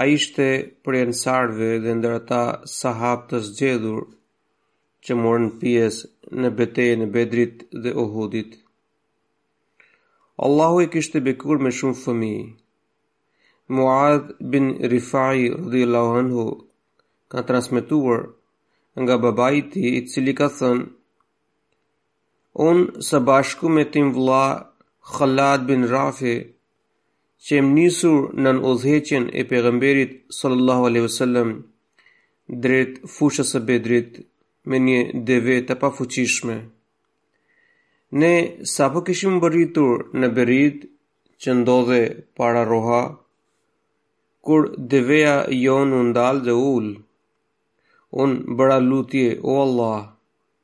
Ai ishte prej ensarëve dhe ndër ata sahabë të zgjedhur që morën pjesë në betejën e Bedrit dhe Uhudit. Allahu e kishte bekuar me shumë fëmijë. Muadh bin Rifai radhiyallahu anhu ka transmetuar nga babai i tij, i cili ka thënë: Unë së bashku me tim vëlla Khallad bin Rafi qemë nisur nën udhëheqjen e Pejgamberit sallallahu alejhi ve sellem drejt fushës së Bedrit me një deve të pafuqishme. Ne sapo kishim mbërritur në Berid, që ndodhet para Roha, kur deveja jonë u ndal dhe u ul. Unë bëra lutje, o Allah,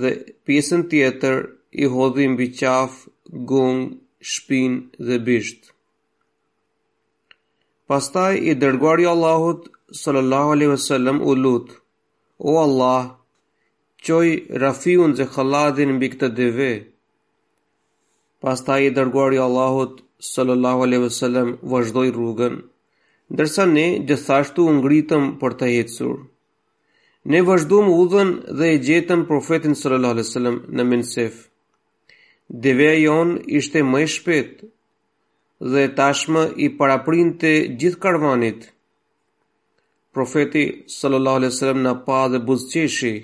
dhe pjesën tjetër i hodhi mbi qafë, gungë, shpinë dhe bisht. Pastaj i dërguari i Allahut sallallahu alaihi wasallam u lut: O Allah, çoji Rafiun dhe Khalladin mbi këtë deve. Pastaj i dërguari i Allahut sallallahu alaihi wasallam vazhdoi rrugën, ndërsa ne gjithashtu u ngritëm për të ecur. Ne vazhduam udhën dhe e gjetëm profetin sallallahu alaihi wasallam në Minsef. Deveja jonë ishte më e shpejtë dhe tashmë i paraprinte gjithë karvanit. Profeti sallallahu alaihi wasallam na pa dhe buzëqeshi.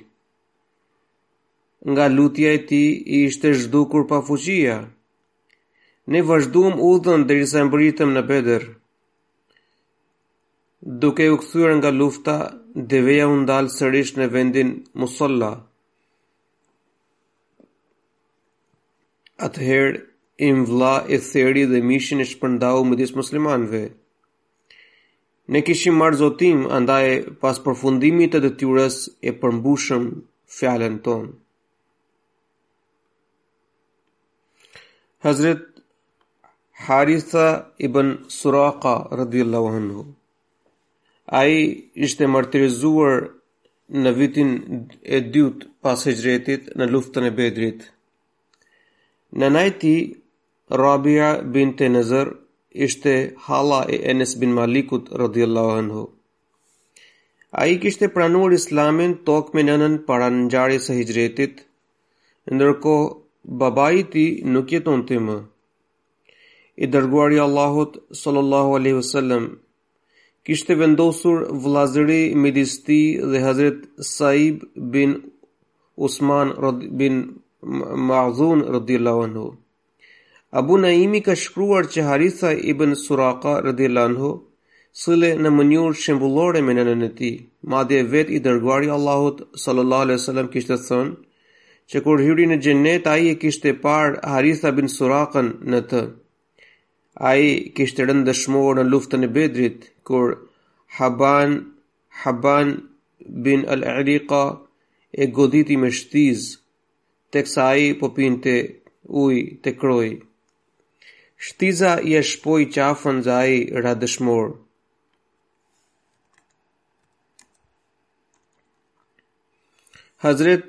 Nga lutja e tij i ishte zhdukur pafuqia. Ne vazhduam udhën derisa mbërritëm në Bedër. Duke u kthyer nga lufta, deveja u ndal sërish në vendin Musalla. Atëherë, im vëlla e theri dhe mishin e shpërndau midis muslimanëve. Ne kishim marrë zotim, andaj pas përfundimit të detyrës e përmbushëm fjalën tonë. Hazret Haritha ibn Suraqa radhiyallahu anhu ai ishte martirizuar në vitin e dytë pas hijretit në luftën e Bedrit. Nëna e tij Rabia binte Nazr ishte halla e Enes bin Malikut radhiyallahu anhu. Ai kishte pranuar islamin tok me nënën para ngjarjes së hijretit, ndërkohë babai i tij nuk jetonte më. I dërguari i Allahut sallallahu alaihi wasallam kishte vendosur vëllazëri midis tij dhe Hazrat Saib bin Usman bin Mazun radhiyallahu anhu. Abu Naimi ka shkruar që Haritha ibn Suraqa radhiyallahu anhu sillej në mënyrë shembullore me nënën e tij, madje vetë i dërguari i Allahut sallallahu alaihi wasallam kishte thënë që kur hyri në xhenet ai e kishte parë Haritha ibn Suraqan në të. Ai kishte rënë dëshmor në luftën e Bedrit kur Haban Haban bin al-Ariqa e goditi me shtizë teksa ai po pinte ujë te kroi. Shtiza ia shpoi qafën dhe ai ra dëshmor. Hazret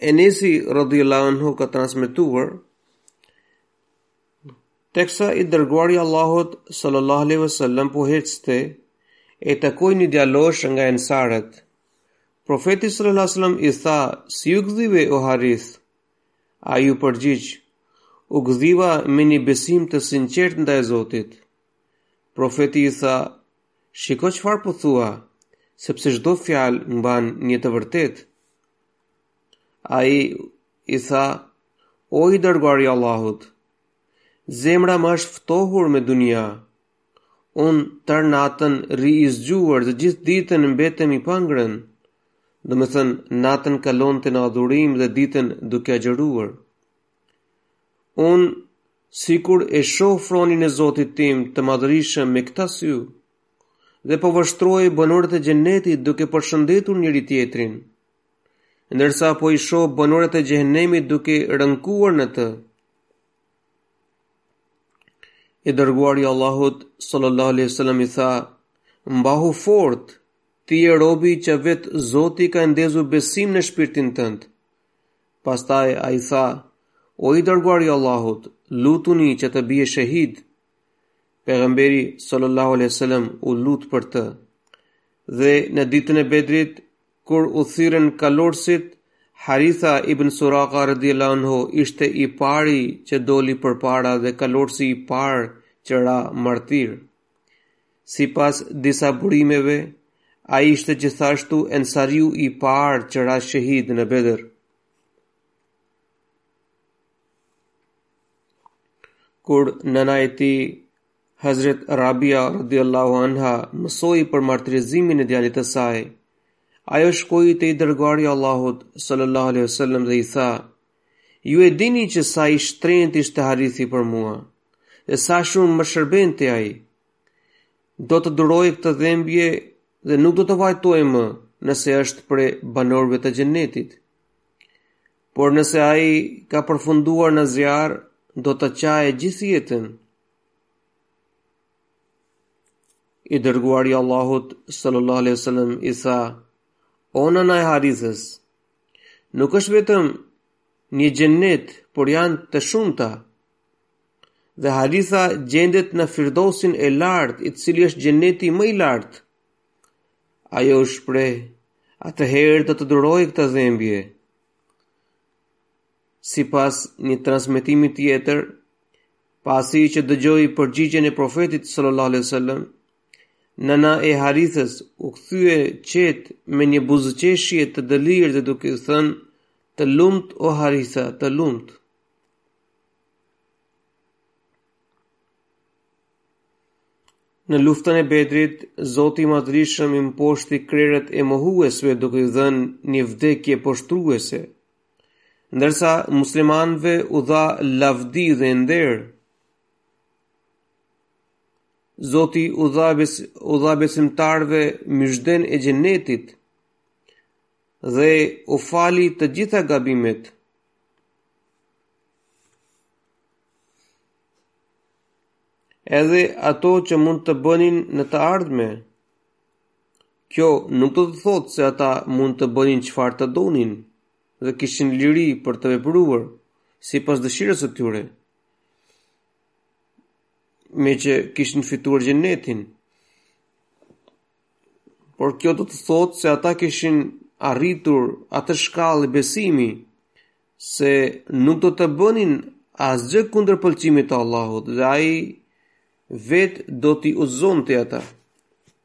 Enesi radhiyallahu anhu ka transmetuar teksa i dërguari i Allahut sallallahu alaihi wasallam po ecte e takoi një djalosh nga ensarët Profeti sallallahu alaihi wasallam i tha, "Si u gdhive o Harith?" Ai iu përgjigj, "U gdhiva me një besim të sinqertë ndaj Zotit." Profeti i tha, "Shiko çfarë po thua, sepse çdo fjalë mban një të vërtetë." Ai i tha, "O i dërguari i Allahut, zemra më është ftohur me dynjanë." Unë tërë natën rri i zgjuar dhe gjithë ditën mbetem i pangrënë. Domethënë, natën kalonte në adhurim dhe ditën duke agjëruar. Unë, sikur e shoh fronin e Zotit tim të madhërishëm me këta sy, dhe po vështroj banorët e xhenetit duke përshëndetur njëri-tjetrin, ndërsa po i shoh banorët e xhehenemit duke rënkuar në të. I dërguari i Allahut sallallahu alaihi wasallam i tha: "Mbahu fort, ti je robi që vetë Zoti ka ndezur besim në shpirtin tënd." Pastaj ai tha: "O i dërguari i Allahut, lutuni që të bie shahid." Pejgamberi sallallahu alaihi wasallam u lut për të. Dhe në ditën e Bedrit Kur u thirrën kalorësit, Haritha ibn Suraka radhiyallahu anhu ishte i pari që doli përpara dhe kalorësi i parë që ra martir. Sipas disa burimeve, ai ishte gjithashtu ensariu i parë që ra shahid në Bedër. Kur nëna e tij Hazrat Rabia radhiyallahu anha mësoi për martirizimin e djalit të saj. Ajo shkoi te i dërguari i Allahut sallallahu alaihi wasallam dhe i tha: "Ju e dini që sa i shtrenjtë ishte Harithi për mua, dhe sa shumë më shërbente ai. Do ta duroj këtë dhembje dhe nuk do ta vajtoj më nëse është prej banorëve të xhenetit. Por nëse ai ka përfunduar në zjarr, do ta qaj gjithë jetën." I dërguari i Allahut sallallahu alaihi wasallam i tha: O nëna e Harithës, nuk është vetëm një xhennet, por janë të shumta. Dhe Haritha gjendet në Firdosin e lartë, i cili është xhenneti më i lartë. Ajo u shpreh: Atëherë do ta duroj këtë dhembje. Sipas një transmetimi tjetër, pasi që dëgjoi përgjigjen e Profetit sallallahu alaihi wasallam, nëna e Harithës u kthye qetë me një buzëqeshje të dëlirë dhe duke i thënë: "Të lumtë o Haritha, të lumtë." Në luftën e Bedrit, Zoti i Madhërishëm i mposhti krerët e mohuesve duke iu dhënë një vdekje poshtruese. ndërsa muslimanëve u dha lavdi dhe nder. Zoti u dha bes, u dha besimtarëve myzhden e xhenetit dhe u fali të gjitha gabimet. Edhe ato që mund të bënin në të ardhme. Kjo nuk do të thotë se ata mund të bënin çfarë të donin dhe kishin liri për të vepruar sipas dëshirës së tyre, meqë kishin fituar xhenetin. Por kjo do të thotë se ata kishin arritur atë shkallë besimi se nuk do të bënin asgjë kundër pëlqimit të Allahut dhe ai vetë do t'i udhëzonte ata.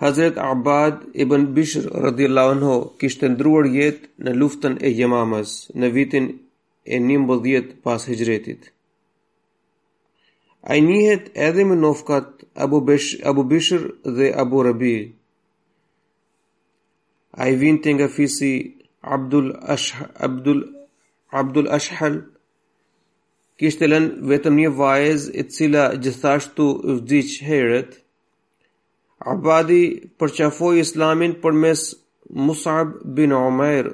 Hazret Abad ibn Bishr radhiyallahu anhu kishte ndërruar jetë në luftën e Yamamës në vitin e 11 pas Hixhretit. Ai njihet edhe me nofkat Abu Besh, Abu Bishr dhe Abu Rabi. Ai vinte nga fisi Abdul Ashh Abdul Abdul Ashhal kishte lënë vetëm një vajzë e cila gjithashtu vdiq herët. Abadi përqafoi Islamin përmes Mus'ab bin Umair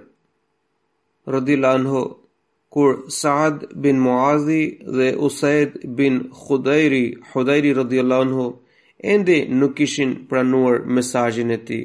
radhiyallahu anhu kur Saad bin Muadhi dhe Usaid bin Khudairi, Khudairi radhiyallahu anhu ende nuk kishin pranuar mesazhin e tij.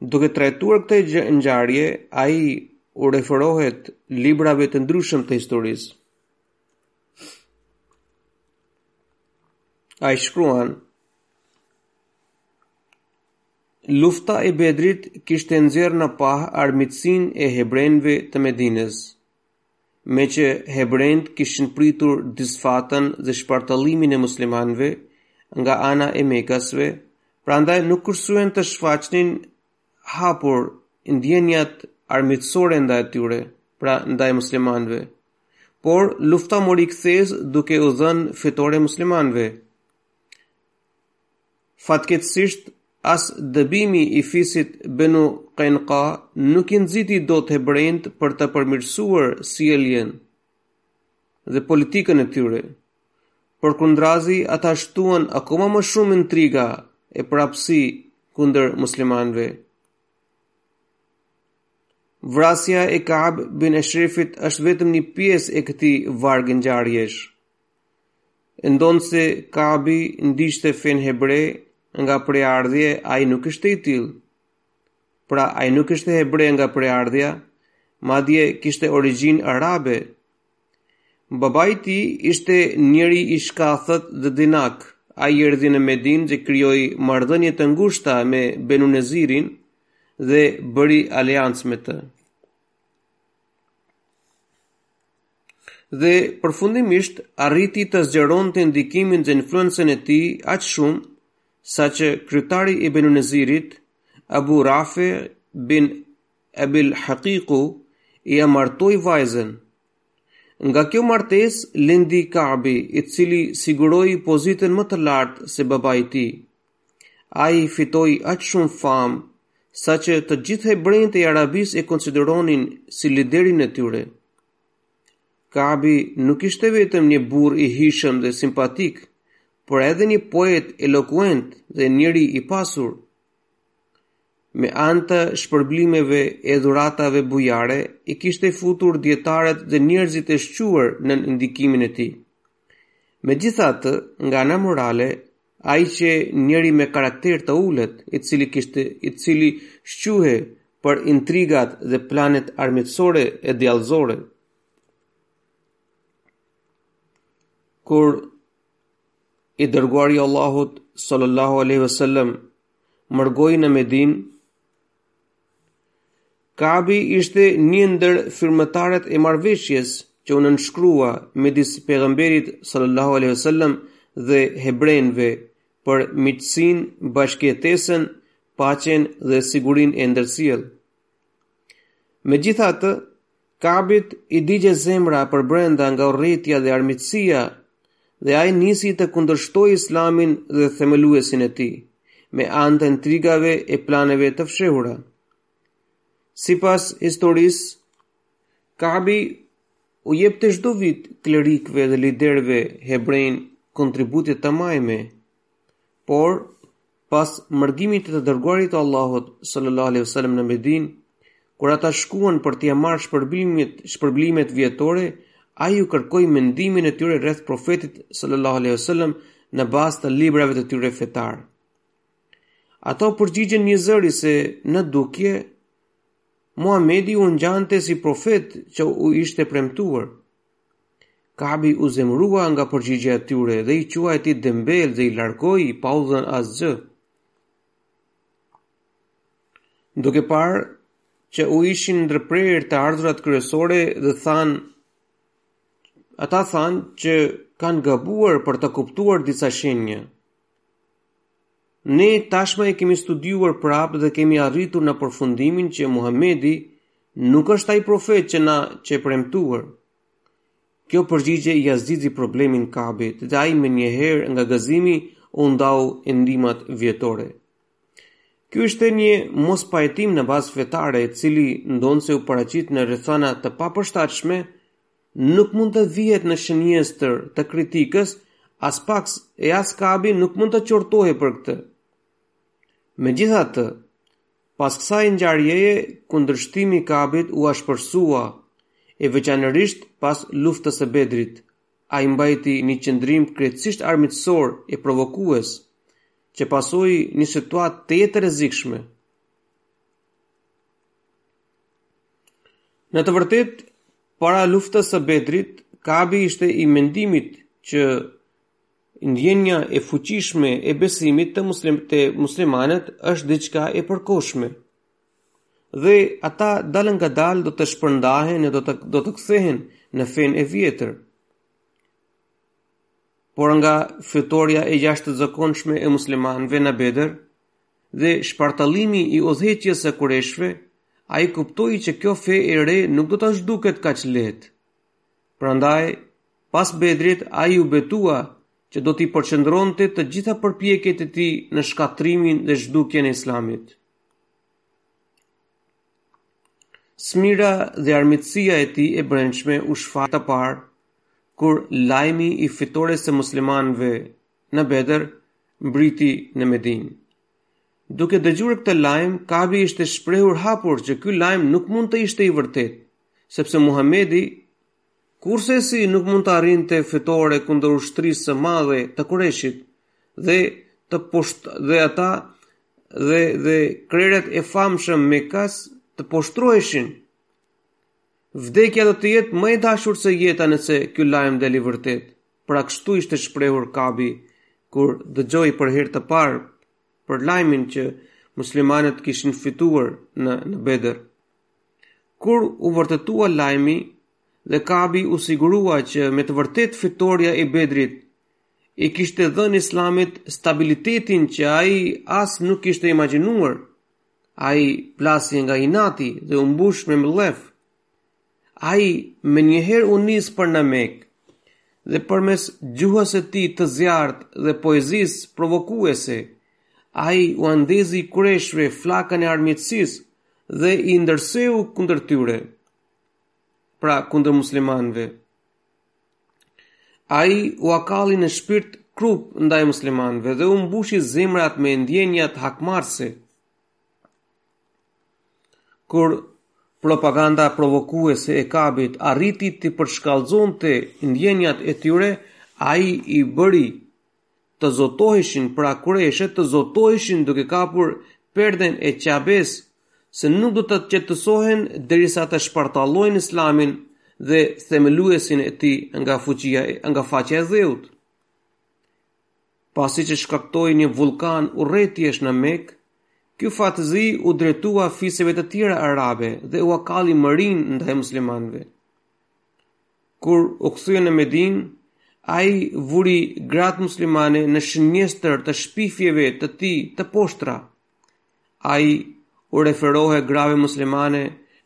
Duke trajtuar këtë ngjarje, ai u referohet librave të ndryshëm të historisë. Ai shkruan: Lufta e Bedrit kishte nxjerrë në pah armiqësinë e hebrenjve të Medinës. Meqë hebrenjtë kishin pritur disfatën dhe shpartallimin e muslimanëve nga ana e mekasve, prandaj nuk kursyen të shfaqnin hapur ndjenjat armiqësore ndaj tyre, pra ndaj muslimanëve. Por lufta mori kthesë duke u dhënë fitore muslimanëve. Fatkeqësisht, as dëbimi i fisit Benu Kajnka nuk i nxiti dot hebrenjtë për të përmirësuar sjelljen dhe politikën e tyre. Përkundrazi, ata shtuan akoma më shumë intriga e prapësi kundër muslimanëve. Vrasja e Ka'b bin Ashrefit është vetëm një pjesë e këtij varg ngjarjesh. Ndonëse Kabi ndiqte fenë hebreje, nga prejardhja, ai nuk ishte i tillë. Pra, ai nuk ishte hebre nga prejardhja, madje kishte origjinë arabe. Babai i tij ishte njeri i shkathët dhe dinak. Ai erdhi në Medinë dhe krijoi marrëdhënie të ngushta me Benu Nezirin dhe bëri aleancë me të. Dhe, përfundimisht, arriti të zgjeronte ndikimin dhe influencën e tij aq shumë, saqë kryetari i Benu Nezirit, Abu Rafi bin Abil Haqiqu, ia martoi vajzën. Nga kjo martesë lindi Ka'bi, i cili siguroi pozitën më të lartë se babai i tij. Ai fitoi aq shumë famë, saqë të gjithë hebrenjtë e Arabisë e konsideronin si liderin e tyre. Ka'bi nuk ishte vetëm një burrë i hijshëm dhe simpatik, por edhe një poet elokuent dhe njeri i pasur. Me anë të shpërblimeve e dhuratave bujare, i kishte futur dijetarët dhe njerëzit e shquar nën ndikimin e tij. Megjithatë, nga ana morale, Ai qe njeri me karakter të ulët, i cili kishte i cili shquhej për intrigat dhe planet armiqësore e djallëzore. Kur i dërguari i Allahut sallallahu alaihi wasallam mërgoi në Medinë, Kabi ishte një ndër firmëtarët e marrëveshjes që u nënshkrua midis pejgamberit sallallahu alaihi wasallam dhe hebrenjve për miqësinë, bashkëjetesën, paqen dhe sigurinë e ndërsjellë. Megjithatë, Kabit i digjej zemra përbrenda nga urrejtja dhe armiqësia dhe ai nisi të kundërshtojë Islamin dhe themeluesin e tij, me anë të intrigave e planeve të fshehura. Sipas historisë, Kabi u jepte çdo vit klerikëve dhe liderëve hebrenj kontribute të majme, por Pas mërgimit të të dërguarit të Allahut sallallahu alaihi wasallam në Medinë, kur ata shkuan për t'i marrë shpërblimet, shpërblimet vjetore, ai u kërkoi mendimin e tyre rreth profetit sallallahu alaihi wasallam në bazë të librave të tyre fetarë. Ata u përgjigjën njëzëri se në dukje Muhamedi u ngjante si profet që u ishte premtuar. Kabi u zemërua nga përgjigja e tyre dhe i quajti dembelë dhe i largoi pa u dhënë asgjë. Duke parë që u ishin ndërprerë të ardhurat kryesore dhe thanë ata thanë që kanë gabuar për të kuptuar disa shenja. Ne tashmë e kemi studiuar prapë dhe kemi arritur në përfundimin që Muhamedi nuk është ai profet që na qe premtuar. Kjo përgjigje ia zgjidhi problemin Kabit dhe ai menjëherë nga gëzimi u ndau ndihmat vjetore. Ky ishte një mospajtim në bazë fetare i cili ndonëse u paraqit në rrethana të papërshtatshme, nuk mund të vihet në shënjestër të kritikës, aspak e as Kabi nuk mund të qortohej për këtë. Megjithatë, pas kësaj ngjarjeje, kundërshtimi i Kabit u ashpërsua, e veçanërisht pas luftës së Bedrit. Ai mbajti një qëndrim krejtësisht armiqësor e provokues, që pasoi një situatë tejet të rrezikshme. Në të vërtetë, para luftës së Bedrit, Kabi ishte i mendimit që ndjenja e fuqishme e besimit te muslim te muslimanët është diçka e përkohshme. Dhe ata dalëngadalë do të shpërndahen e do të do të kthehen në fenë e vjetër. Por nga fitorja e jashtëzakonshme e muslimanëve në Bedër, dhe shpartallimi i udhëheqjes së Kureshve, ai kuptoi që kjo fe e re nuk do të zhduket kaq lehtë. Prandaj, pas Bedrit, ai u betua që do t'i përqendronte të gjitha përpjekjet e tij në shkatërrimin dhe zhdukjen e Islamit. Smira dhe armiqësia e tij e brendshme u shfaq të parë kur lajmi i fitores së muslimanëve në Bedër mbërriti në Medinë. Duke dëgjuar këtë lajm, Kabi ishte shprehur hapur që ky lajm nuk mund të ishte i vërtetë, sepse Muhamedi kurrsesi nuk mund të arrinte fitore kundër ushtrisë së madhe të Kureshit dhe të posht dhe ata dhe dhe krerët e famshëm mekas të poshtroheshin. Vdekja do të jetë më e dashur se jeta nëse ky lajm del i vërtetë. Pra kështu ishte shprehur Kabi kur dëgjoi për herë të parë për lajmin që muslimanët kishin fituar në në Bedër. Kur u vërtetua lajmi dhe Kabi u sigurua që me të vërtetë fitorja e Bedrit i kishte dhënë Islamit stabilitetin që ai as nuk kishte imagjinuar, ai plasi nga inati dhe u mbush me mllef. Ai menjëherë u nis për në Mekë dhe përmes gjuhës së tij të zjarrtë dhe poezisë provokuese, ai ua ndezi Kureshve flakën e armiqësisë dhe i ndërseu kundër tyre, pra kundër muslimanëve. Ai ua kalli në shpirt krupë ndaj muslimanëve dhe u mbushi zemrat me ndjenjat hakmarrëse. Kur propaganda provokuese e Kabit arriti të përshkallëzonte ndjenjat e tyre, ai i bëri të zotoheshin, pra kureshët të zotoheshin duke kapur perden e Qabesë, se nuk do të qetësohen derisa të shpartallojnë Islamin dhe themeluesin e tij nga fuqia nga faqja e dheut. Pasi që shkaktoi një vullkan urrejtjesh në Mekë, ky fatëzi iu drejtua fiseve të tjera arabe dhe ua kalli mërinë ndaj muslimanëve. Kur u kthye në Medinë, ai vuri gratë muslimane në shënjestër të shpifjeve të tij të poshtra. Ai u referohej grave muslimane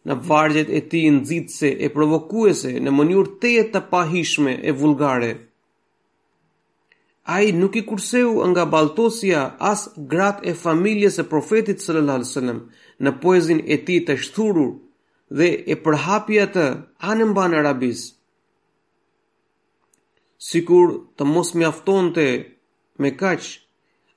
në vargjet e tij nxitëse e provokuese në mënyrë tejet të pahijshme e vulgare. Ai nuk i kurseu nga baltosja as gratë e familjes së Profetit sallallâhu alejhi ve sellem në poezinë e tij të shthurur dhe e përhapi atë anëmbanë Arabisë, sikur të mos mjaftonte me kaq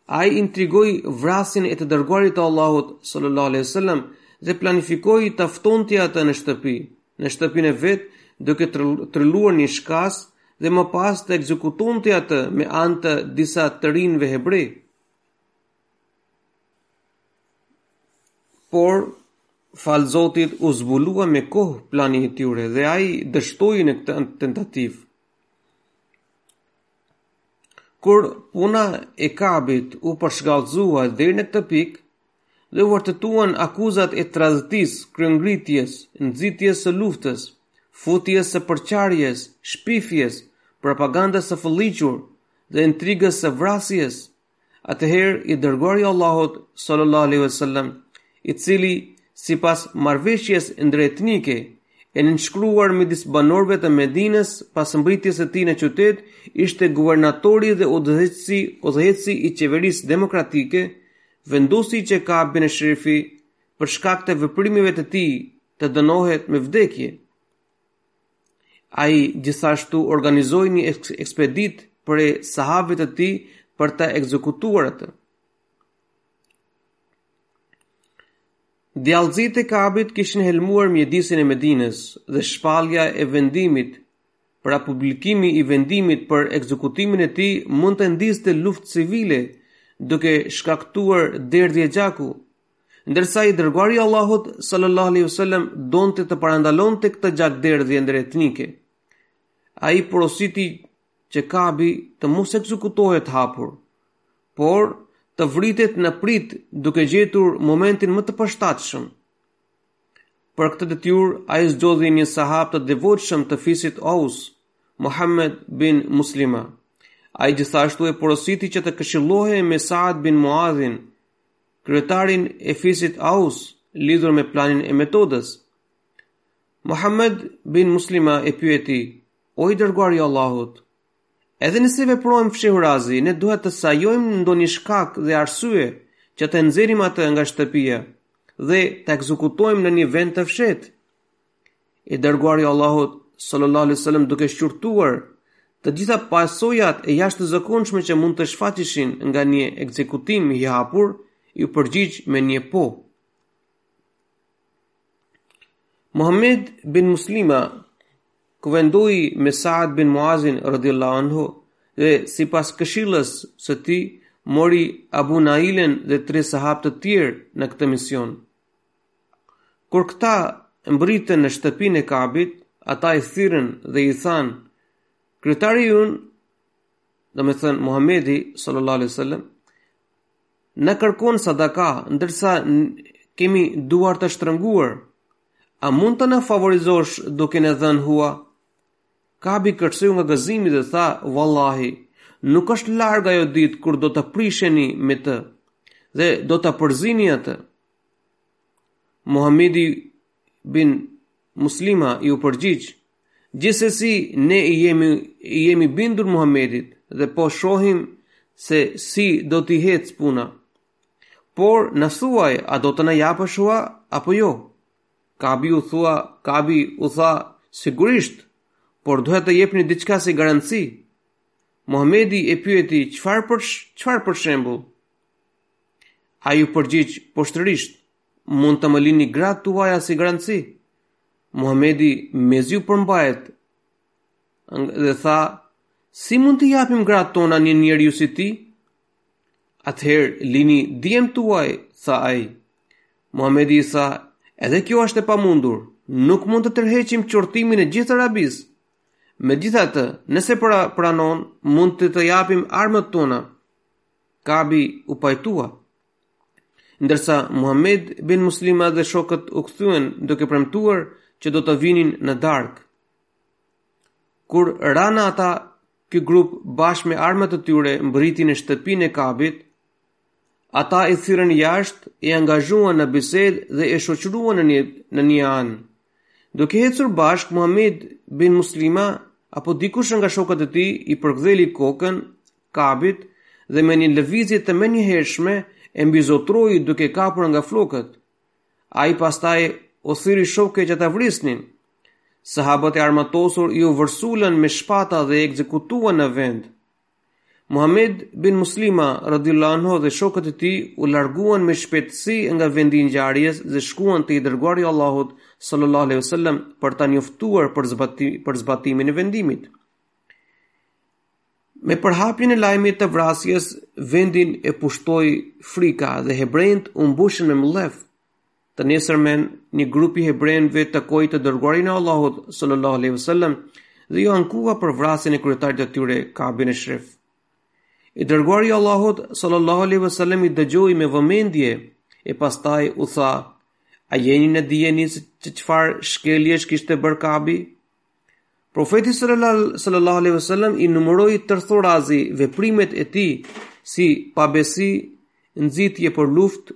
Ai intrigoi vrasjen e të dërguarit të Allahut sallallahu alaihi wasallam dhe planifikoi ta ftonte atë në shtëpi, në shtëpinë e vet, duke trilluar një shkas dhe më pas të ekzekutonte atë me anë të disa të rinjve hebrej. Por falë Zotit u zbulua me kohë plani i tyre dhe ai dështoi në këtë tentativë. Kur puna e Kabit u përshkallëzua deri në këtë pikë dhe u vërtetuan akuzat e tradhëtisë, kryengritjes, nxitjes së luftës, futjes së përçarjes, shpifjes, propagandës së fëlliqur dhe intrigës së vrasjes, Atëherë i dërguari i Allahut sallallahu alaihi wasallam, i cili sipas marrëveshjes ndëretnike e nënshkruar midis banorëve të Medinës pas mbërritjes së tij në qytet, ishte guvernatori dhe udhëheqësi, udhëheqësi i qeverisë demokratike, vendosi që Kab bin Eshrefi për shkak të veprimeve të tij të dënohet me vdekje. Ai gjithashtu organizoi një ekspeditë prej sahabëve të tij për ta ekzekutuar atë. Djallëzitë e Kabit kishin helmuar mjedisin e Medinës dhe shpallja e vendimit, pra publikimi i vendimit për ekzekutimin e tij mund të ndizte luftë civile duke shkaktuar derdhje gjaku. Ndërsa i dërguari i Allahut sallallahu alaihi wasallam donte të parandalonte këtë gjakderdhje ndëretnike, ai porositi që Kabi të mos ekzekutohet hapur, por të vritet në pritë duke gjetur momentin më të përshtatshëm. Për këtë detyrë ai zgjodhi një sahab të devotshëm të fisit Aus, Muhammed bin Muslima. Ai gjithashtu e porositi që të këshillohej me Saad bin Muadhin, kryetarin e fisit Aus lidhur me planin e metodës. Muhammed bin Muslima e pyeti, o i dërguari i Allahut, edhe nëse veprojmë fshehurazi, ne duhet të sajojmë ndonjë shkak dhe arsye që ta nxjerrim atë nga shtëpia dhe ta ekzekutojmë në një vend të fshehtë. I dërguari i Allahut sallallahu alaihi wasallam duke shqyrtuar të gjitha pasojat e jashtëzakonshme që mund të shfaqeshin nga një ekzekutim i hapur, iu përgjigj me një po. Muhammed bin Muslima kuvendoi me Saad bin Muazin radhiyallahu anhu dhe sipas këshillës së tij mori Abu Nailen dhe tre sahabë të tjerë në këtë mision. Kur këta mbritën në shtëpinë e Kabit, ata i thirrën dhe i thanë: "Kryetari ynë, domethënë Muhamedi sallallahu alaihi wasallam, na kërkon sadaka, ndërsa kemi duart të shtrënguar. A mund të na favorizosh duke na dhënë hua?" Kabi kërceu nga gëzimi dhe tha, Vallahi, nuk është larg ajo ditë kur do të prisheni me të dhe do ta përzini atë. Muhamedi bin Muslima iu përgjigj, gjithsesi ne i jemi i jemi bindur Muhamedit dhe po shohim se si do t'i ecë puna. Por na thuaj, a do të na japësh hua apo jo? Kabi u thua, Kabi u tha, sigurisht, por duhet të jepni diçka si garanci. Muhamedi e pyeti, çfarë për çfarë për shembull? Ai u përgjigj poshtërisht, mund të më lini gratë tuaja si garanci. Muhamedi mezi u përmbajt dhe tha, si mund t'i japim gratë tona një njeriu si ti, Atëherë lini djemtë tuaj, tha ai. Muhamedi i tha, edhe kjo është e pamundur, nuk mund të tërheqim qortimin e gjithë Arabisë. Megjithatë, nëse pra pranon, mund të të japim armët tona. Kabi u pajtua. Ndërsa Muhammed bin Muslima dhe shokët u kthyen duke premtuar që do të vinin në darkë. Kur ra nata Ky grup bashkë me armët e tyre mbriti në shtëpinë e Kabit. Ata e thirrën jashtë, e angazhuan në bisedë dhe e shoqëruan në një në një anë. Duke ecur bashkë Muhammed bin Muslima apo dikush nga shokët e tij i përkëdheli kokën Kabit dhe me një lëvizje të menjëhershme e mbizotëroi duke e kapur nga flokët. Ai pastaj u thirri shokëve që ta vrisnin. Sahabët e armatosur iu vërsulën me shpata dhe e ekzekutuan në vend. Muhammed bin Muslima, radiallahu anhu dhe shokët e tij, u larguan me shpejtësi nga vendi i ngjarjes dhe shkuan te i dërguari i Allahut, sallallahu alaihi wasallam, për ta njoftuar për, zbati, për zbatimin e vendimit. Me përhapjen e lajmit të vrasjes, vendin e pushtoi frika dhe hebrenjtë u mbushën me mllef. Të nesërmen, një grup i hebrenjve takoi të dërguarin e Allahut sallallahu alaihi wasallam dhe iu ankua për vrasjen e kryetarit të tyre Kab bin Eshref. I dërguari i Allahut sallallahu alaihi wasallam i dëgjoi me vëmendje e pastaj u tha: "A jeni në dijeni se çfarë shkeljesh kishte bërë Kabi?" Profeti sallallahu alaihi wasallam i numëroi tërthorazi veprimet e tij si pabesi, nxitje për luftë,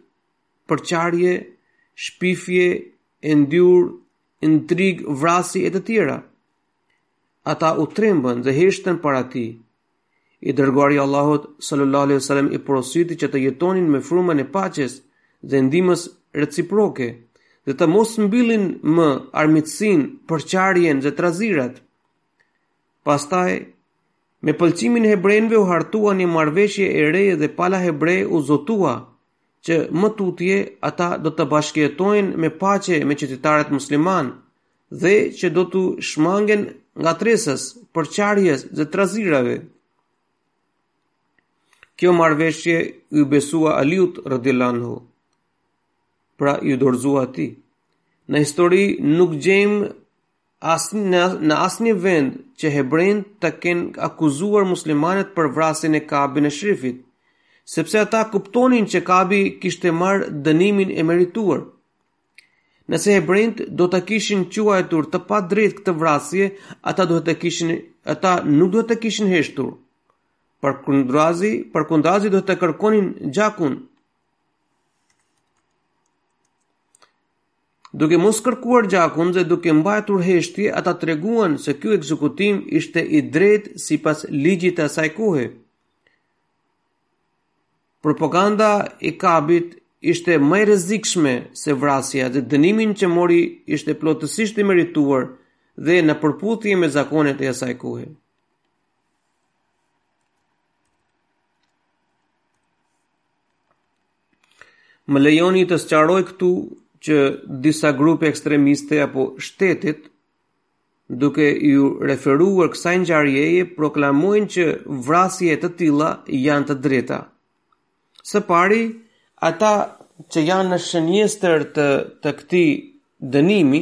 përçarje, shpifje e ndyrë, intrigë, vrasje e të tjera. Ata u trembën dhe heshtën para tij. I dërguari i Allahut sallallahu alaihi wasallam i porositi që të jetonin me frymën e paqes dhe ndihmës reciproke dhe të mos mbillnin më armiqësinë, përçarjen dhe trazirat. Pastaj, me pëlqimin e hebrenjve u hartua një marrëveshje e re dhe pala hebreje u zotua, që më tutje ata do të bashkëjetojnë me paqe me qytetarët muslimanë, dhe që do t'u shmangen ngatërresës, përçarjes dhe trazirave. Kjo marrëveshje iu besua Aliut radiallahu anhu, pra iu dorëzua atij. Në histori nuk gjejmë asnjë në, në asnjë vend që hebrenjtë të kenë akuzuar muslimanët për vrasjen e Kab bin Eshrefit, sepse ata kuptonin që Kabi kishte marrë dënimin e merituar. Nëse hebrenjtë do ta kishin quajtur të padrejtë këtë vrasje, ata duhet të kishin ata nuk duhet të kishin heshtur. Përkundrazi, përkundrazi duhet të kërkonin gjakun. Duke mos kërkuar gjakun dhe duke mbajtur heshtje, ata treguan se ky ekzekutim ishte i drejtë sipas ligjit të asaj kohe. Propaganda e Kabit ishte më e rrezikshme se vrasja dhe dënimi që mori ishte plotësisht i merituar dhe në përputhje me zakonet e asaj kohe. Më lejoni të sqaroj këtu që disa grupe ekstremiste apo shtetet duke iu referuar kësaj ngjarjeje proklamojnë që vrasje të tilla janë të drejta. Së pari, ata që janë në shënjestër të, të këtij dënimi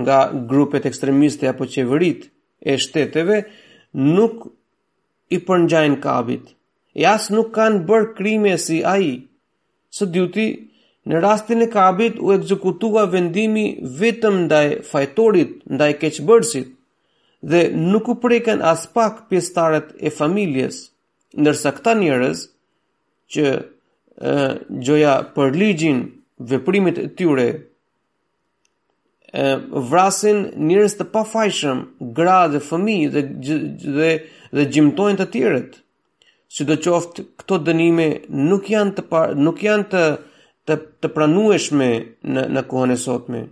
nga grupet ekstremiste apo qeveritë e shteteve nuk i përngjajnë Kabit. E as nuk kanë bërë krime si ai, Së dyti, në rastin e Kabit u ekzekutua vendimi vetëm ndaj fajtorit, ndaj keqbërësit, dhe nuk u prekën aspak pjesëtarët e familjes, ndërsa këta njerëz që gjoja përligjin veprimet e tyre vrasin njerëz të pafajshëm, gra dhe fëmijë dhe dhe dhe gjymtojnë të tjerët. Sidoqoftë, këto dënime nuk janë të par, nuk janë të të, të pranueshme në në kohën e sotme.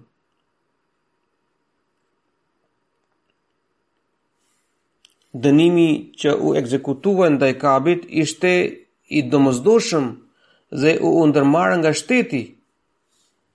Dënimi që u ekzekutua ndaj Kabit ishte i domosdoshëm dhe u ndërmor nga shteti.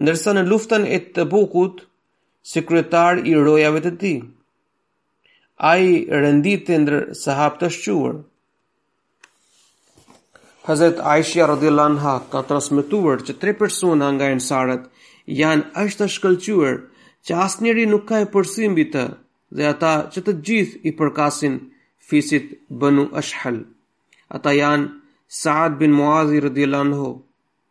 Ndërsa në luftën e Tebukut, si kryetar i rojave të tij, ai renditet ndër sahabët e shquar. Hazret Aishja radhiyallahu anha ka transmetuar që tre persona nga ensarët janë aq të shkëlqyer që asnjeri nuk ka epërsi mbi ta dhe ata që të gjithë i përkasin fisit Benu Eshhel. Ata janë Saad bin Muazi radhiyallahu anhu,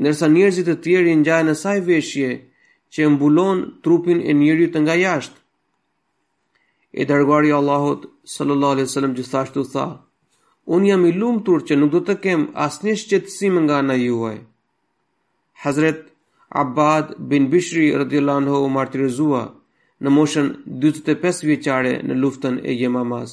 ndërsa njerëzit e tjerë i ngjajnë asaj veshjeje që mbulon trupin e njeriut nga jashtë. I dërguari i Allahut sallallahu alaihi wasallam gjithashtu tha: Unë jam i lumtur që nuk do të kem asnjë shqetësim nga ana juaj. Hazrat Abad bin Bishri radhiyallahu anhu u martirizua në moshën 45 vjeçare në luftën e Yemamas.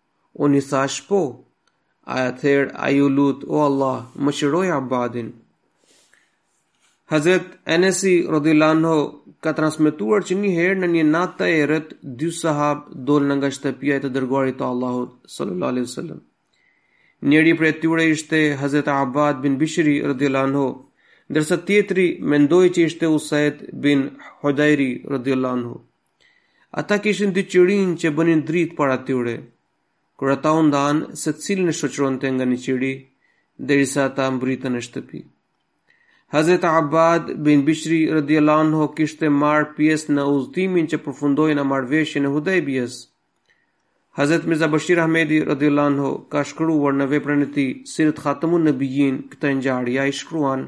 Unë i thashë po. Atëherë ai u lut, o Allah, mëshiroje Abadin. Hazret Enesi radhiyallahu anhu ka transmetuar që një herë në një natë të errët, dy sahabë dolën nga shtëpia e të dërguarit të Allahut sallallahu alaihi wasallam. Njëri prej tyre ishte Hazret Abad bin Bishri radhiyallahu anhu, ndërsa tjetri mendoj që ishte Usaid bin Hudairi radhiyallahu anhu. Ata kishin dy qirinj që bënin dritë para tyre. Kur ata u ndanë, secilin e shoqëronte nga një qiri, derisa ata mbërritën në shtëpi. Hazret Abad bin Bishri radiallahu anhu kishte marrë pjesë në udhëtimin që përfundoi në marrëveshjen e Hudejbijes. Hazret Mirza Bashir Ahmedi radiallahu anhu ka shkruar në veprën e tij Sirat Khatamun Nabiyyin këtë ngjarje ai shkruan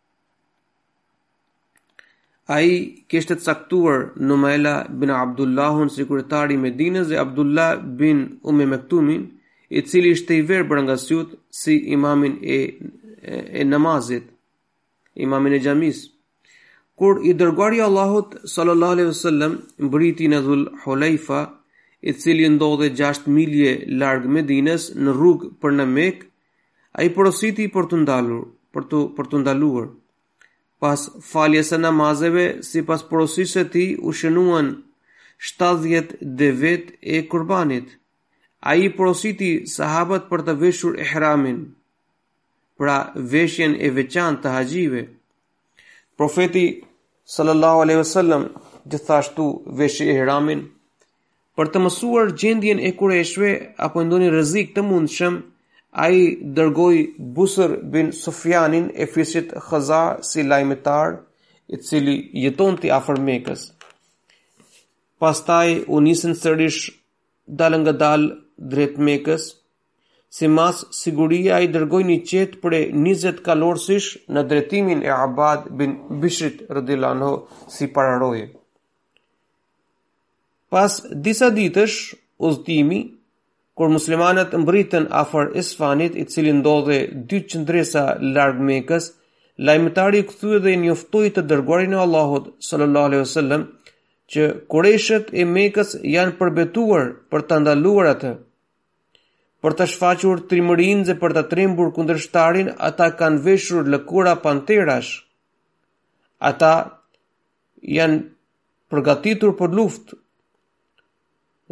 Ai kishte caktuar Numaila bin Abdullahun si kryetar i Medinës dhe Abdullah bin Ume Mektumin, i cili ishte i verbër nga sytë si imamin e e namazit, imamin e xhamisë. Kur i dërguari i Allahut sallallahu alaihi wasallam mbërriti në Dhul Hulaifa, i cili ndodhej 6 milje larg Medinës në rrugë për në Mekë, Ai porositi për të ndalur, për të për të ndaluar. Pas faljes së namazeve, sipas porosisë së tij, u shënuan 70 devet e kurbanit. Ai porositi sahabët për të veshur ihramin, pra veshjen e veçantë të haxhive, Profeti sallallahu alejhi wasallam gjithashtu veshi ihramin për të mësuar gjendjen e kurejshve apo ndonjë rrezik të mundshëm, ai dërgoi Busr bin Sufjanin e fisit Khaza si lajmëtar, i cili jetonte afër Mekës. Pastaj u nisën sërish dalë nga dalë drejt Mekës, Si masë sigurie ai dërgoi një çetë prej njëzet kalorësish nën drejtimin e Abad bin Bishrit radhiyallahu anhu si pararojë. Pas disa ditësh udhëtimi, kur muslimanët mbërritën afër Isfanit, i cili ndodhet dy qëndresa larg Mekës, lajmëtari u kthye dhe e njoftoi të dërguarin e Allahut sallallahu alaihi wasallam që kurejshët e Mekës janë përbetuar për ta ndaluar atë. Për të shfaqur trimërinë dhe për të trembur kundërshtarin, ata kanë veshur lëkura panterash. Ata janë përgatitur për luftë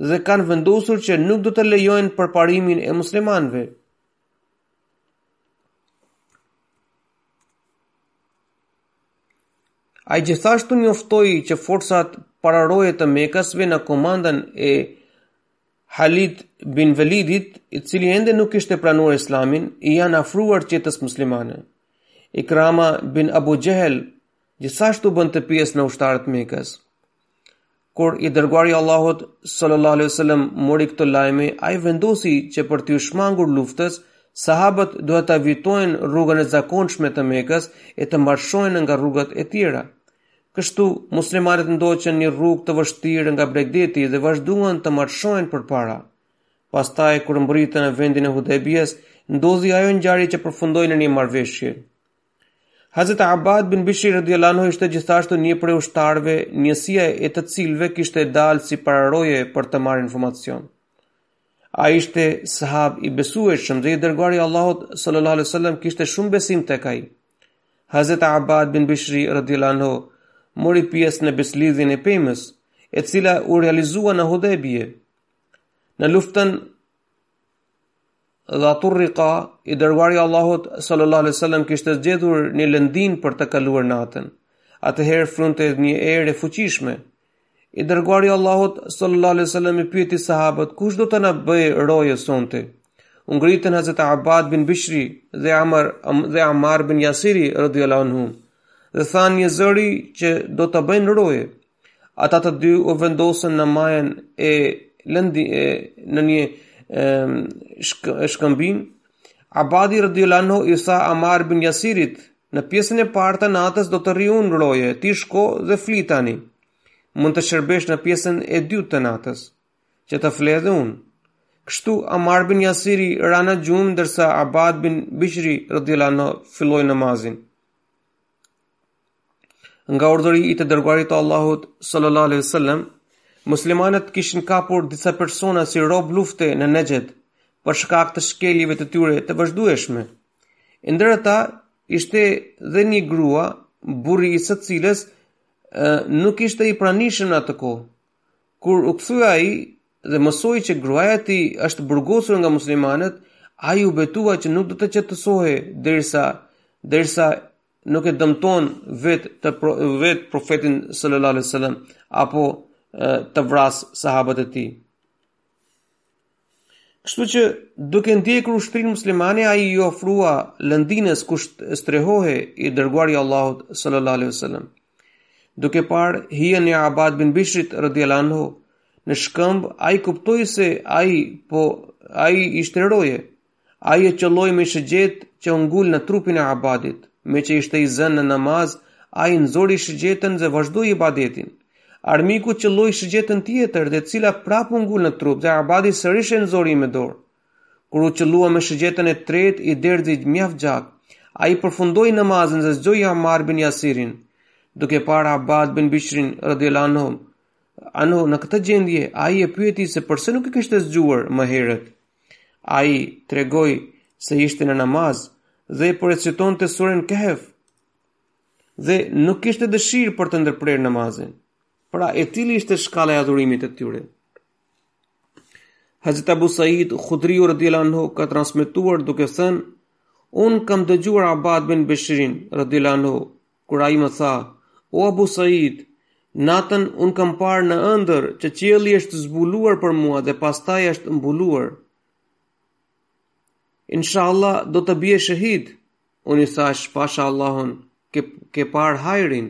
dhe kanë vendosur që nuk do të lejojnë përparimin e muslimanëve. Ai gjithashtu njoftoi që forcat pararoje të mekasve nën komandën e Halid bin Velidit, i cili ende nuk kishte pranuar Islamin, i janë afruar çetës muslimane. Ikrama bin Abu Xhehel gjithashtu bënte pjesë në ushtarët mekas. Kur i dërguari i Allahut sallallahu alaihi wasallam mori këtë lajm, ai vendosi që për t'iu shmangur luftës, sahabët duhet ta evitojnë rrugën e zakonshme të Mekës e të marshojnë nga rrugët e tjera. Kështu, muslimanët ndoqën një rrugë të vështirë nga bregdeti dhe vazhduan të marshojnë përpara. Pastaj, kur mbërritën në vendin e Hudejbjes, ndodhi ajo ngjarje që përfundoi në një marrëveshje. Hazrat Abad bin Bishri radhiyallahu anhu ishte gjithashtu një prej ushtarëve, njësia e të cilëve kishte dalë si pararoje për të marrë informacion. Ai ishte sahab i besueshëm dhe i dërguari i Allahut sallallahu alaihi wasallam kishte shumë besim tek ai. Hazrat Abad bin Bishri radhiyallahu anhu mori pjesë në besëlidhjen e pemës, e cila u realizua në Hudejbije. Në luftën Dhaturrika, i dërguari i Allahut sallallahu alaihi wasallam kishte zgjedhur një lëndinë për të kaluar natën. Atëherë frynte një erë e fuqishme, I dërguari i Allahut sallallahu alaihi wasallam i pyeti sahabët, kush do të na bëjë roje sonte? U ngritën Hazrat Abad bin Bishri dhe Amr dhe Amar bin Yasiri radhiyallahu anhum dhe thanë një zëri që do të bëjnë roje. Ata të dy u vendosën në majën e lëndi e, në një e, shk, shkëmbin. Abadi radhiyallahu anhu i tha Amar bin Yasirit, Në pjesën e parë të natës do të rri unë roje, ti shko dhe fli tani. Mund të shërbesh në pjesën e dytë të natës, që të fle dhe unë. Kështu Amar bin Jasiri ra në gjumë ndërsa Abad bin Bishri radhiyallahu anhu filloi namazin. Nga urdhëri i të dërguarit të Allahut sallallahu alaihi wasallam, muslimanët kishin kapur disa persona si rob lufte në Nejd për shkak të shkeljeve të tyre të vazhdueshme. E ndër ata ishte dhe një grua, burri i së cilës nuk ishte i pranishëm në atë kohë. Kur u kthye ai dhe mësoi që gruaja e tij është burgosur nga muslimanët, ai u betua që nuk do të qetësohej derisa derisa nuk e dëmton vetë të pro, vetë profetin sallallahu alaihi wasallam apo të vrasë sahabët e tij. Kështu që duke ndjekur ushtrinë muslimane ai iu afrua lëndinës ku strehohej i dërguari i Allahut sallallahu alaihi wasallam. Duke parë hijen e Abad bin Bishrit radhiyallahu anhu në shkëmb, ai kuptoi se ai po ai ishte roje. Ai e qëlloi me shëgjetë që u ngul në trupin e Abadit. Meqë ishte i zënë në namaz, ai nxori shëgjetën dhe vazhdoi ibadetin. Armiku qëlloi shëgjetën tjetër dhe e cila prapë u ngul në trup dhe Abadi sërish e nxori me dorë. Kur u qëllua me shëgjetën e tretë, i derdhi mjaft gjak. Ai përfundoi namazin dhe zgjoi Ammar bin Yasirin. Duke parë Abad bin Bishrin radhiyallahu anhu, anhu në këtë gjendje, ai e pyeti se përse nuk e kishte zgjuar më herët. Ai tregoi se ishte në namaz dhe po recitonte surën Kahf dhe nuk kishte dëshirë për të ndërprerë namazin. Pra, e tillë ishte shkalla e adhurimit të tyre? Hazrat Abu Said Khudriu radhiyallahu anhu ka transmetuar duke thënë: Unë kam dëgjuar Abad bin Bishirin radhiyallahu anhu Kur ai më tha, O Abu Said, natën unë kam parë në ëndërr që qielli është zbuluar për mua dhe pastaj është mbuluar. Inshallah do të bie shahid. Unë i thashë, pasha Allahun, ke, ke parë hajrin.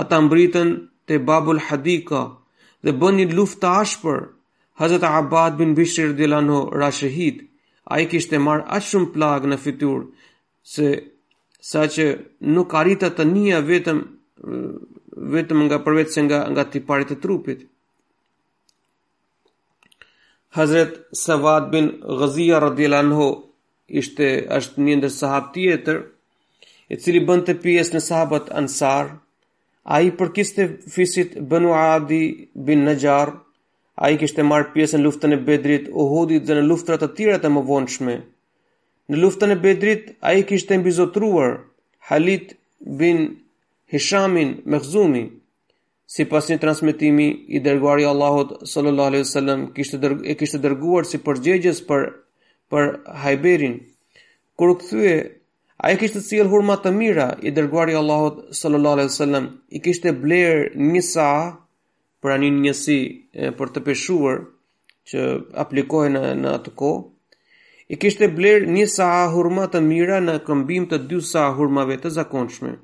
Ata mbërritën te Babul Hadika dhe bënë një luftë të ashpër. Hazrat Abbad bin Bishr radhiyallahu anhu ra shahid. Ai kishte marrë aq shumë plagë në fytyrë se saqë nuk arrita ta njihja vetëm vetëm nga përveçse nga nga tiparet e trupit. Hazret Savad bin Ghazia radhiyallahu anhu ishte është një sahab tjetër i cili bënte pjesë në sahabët ansar, ai i përkiste fisit Banu Adi bin Najjar, ai kishte marrë pjesë në luftën e Bedrit, Uhudit dhe në luftëra të tjera të mëvonshme. Në luftën e Bedrit ai kishte mbizotëruar Halit bin Hishamin Mahzumi, Sipas një transmetimi, i dërguari i Allahut sallallahu alaihi wasallam kishte dërg e kishte dërguar si përgjegjës për për Hajberin. Kur u kthye, ai kishte sjellë hurma të mira, i dërguari i Allahut sallallahu alaihi wasallam i kishte blerë një sa pra një njësi për të peshuar që aplikohej në, në atë kohë. I kishte blerë një sa hurma të mira në këmbim të dy sa hurmave të zakonshme.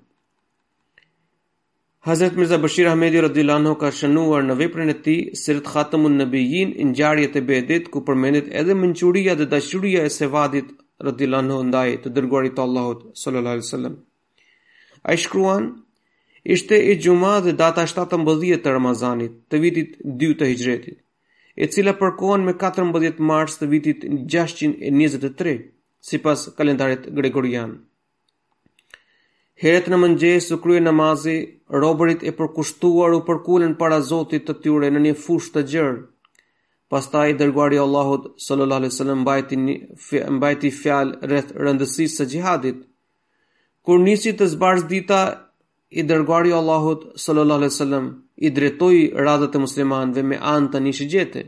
Hazret Mirza Bashir Ahmedi radhiyallahu anhu ka shënuar në veprën e tij Sirat Khatamun Nabiyyin ngjarjet e Bedrit ku përmendet edhe mençuria dhe dashuria e Sevadit radhiyallahu anhu ndaj të dërguarit të Allahut sallallahu alaihi wasallam. Ai shkruan Ishte e xhuma dhe data 17 të Ramazanit të vitit 2 të hixhretit, e cila përkon me 14 mars të vitit 623, sipas kalendarit gregorian. Herët në mëngjes u krye namazi, robërit e përkushtuar u përkulën para Zotit të tyre në një fushë të gjerë. Pastaj i dërguari i Allahut sallallahu alaihi wasallam mbajti mbajti fjalë rreth rëndësisë së xhihadit. Kur nisi të zbardhë dita, i dërguari i Allahut sallallahu alaihi wasallam i drejtoi radhët e muslimanëve me anë të një shigjete.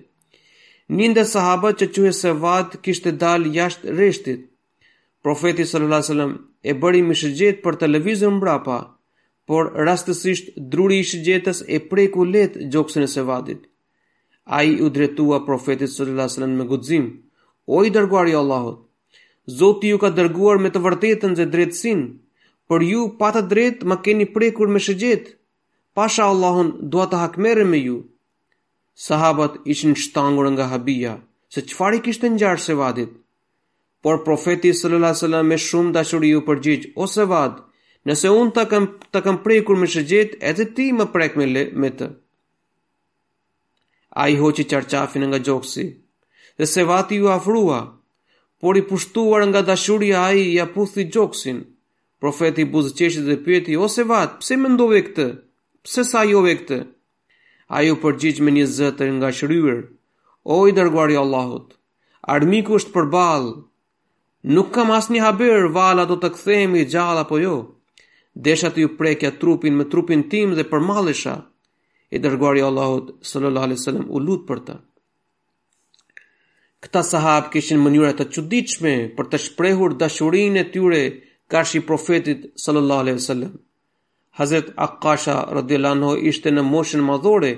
Një ndër sahabët që quhej Sevad kishte dalë jashtë rreshtit. Profeti sallallahu alajhi wasallam i bëri me shigjetë për të lëvizur mbrapa, por rastësisht druri i shigjetës e preku lehtë gjoksin e Sevadit. Ai iu drejtua profetit sallallahu alajhi wasallam me guxim: "O i dërguari i Allahut, Zoti ju ka dërguar me të vërtetën dhe drejtësinë, por ju pa të drejtë më keni prekur me shigjetë. Pasha Allahun dua të hakmerrem me ju." Sahabët ishin shtangur nga habia se çfarë i kishte ngjarë Sevadit. Por profeti sallallahu alajhi wasallam me shumë dashuri u përgjigj: "O Sevad, nëse unë ta kam ta kam prekur me shigjetë, edhe ti më prek me le, me të." Ai hoqi çarçafin nga gjoksi dhe Sevadi iu afrua, por i pushtuar nga dashuria ai ia puthi gjoksin. Profeti buzëqeshi dhe pyeti: "O Sevad, pse mendove këtë? Pse sajove këtë?" Ai u përgjigj me një zë të ngashëryer: "O i dërguari i Allahut, Armiku është përballë. Nuk kam asnjë haber, vallë do të kthehemi gjallë apo jo. Desha t'jua prekja trupin me trupin tim dhe të përmallesha. I dërguari i Allahut sallallahu alaihi wasallam u lut për të. Këta sahabë kishin mënyra të çuditshme për të shprehur dashurinë e tyre karshi profetit sallallahu alaihi wasallam. Hazrat Akasha radhiyallahu anhu ishte në moshën madhore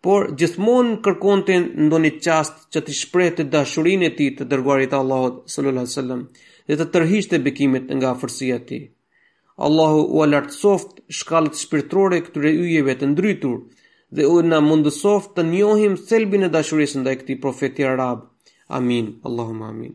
por gjithmonë kërkonte ndonjë çast që t'i shprehte dashurinë e tij të dërguarit të Allahut sallallahu alaihi wasallam dhe të tërhiqte bekimet nga afërsia e tij. Allahu ua lartësoftë shkallët shpirtërore këtyre yjeve të ndritur dhe na mundësoftë të njohim thelbin e dashurisë ndaj këtij profeti arab. Amin. Allahumma amin.